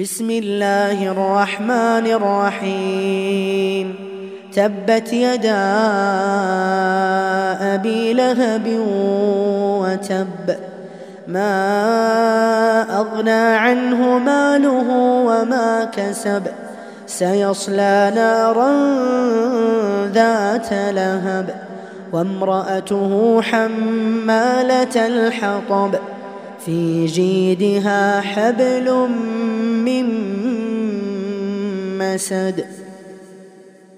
بسم الله الرحمن الرحيم. تبت يدا أبي لهب وتب. ما أغنى عنه ماله وما كسب. سيصلى نارا ذات لهب. وامرأته حمالة الحطب. في جيدها حبل من مسد.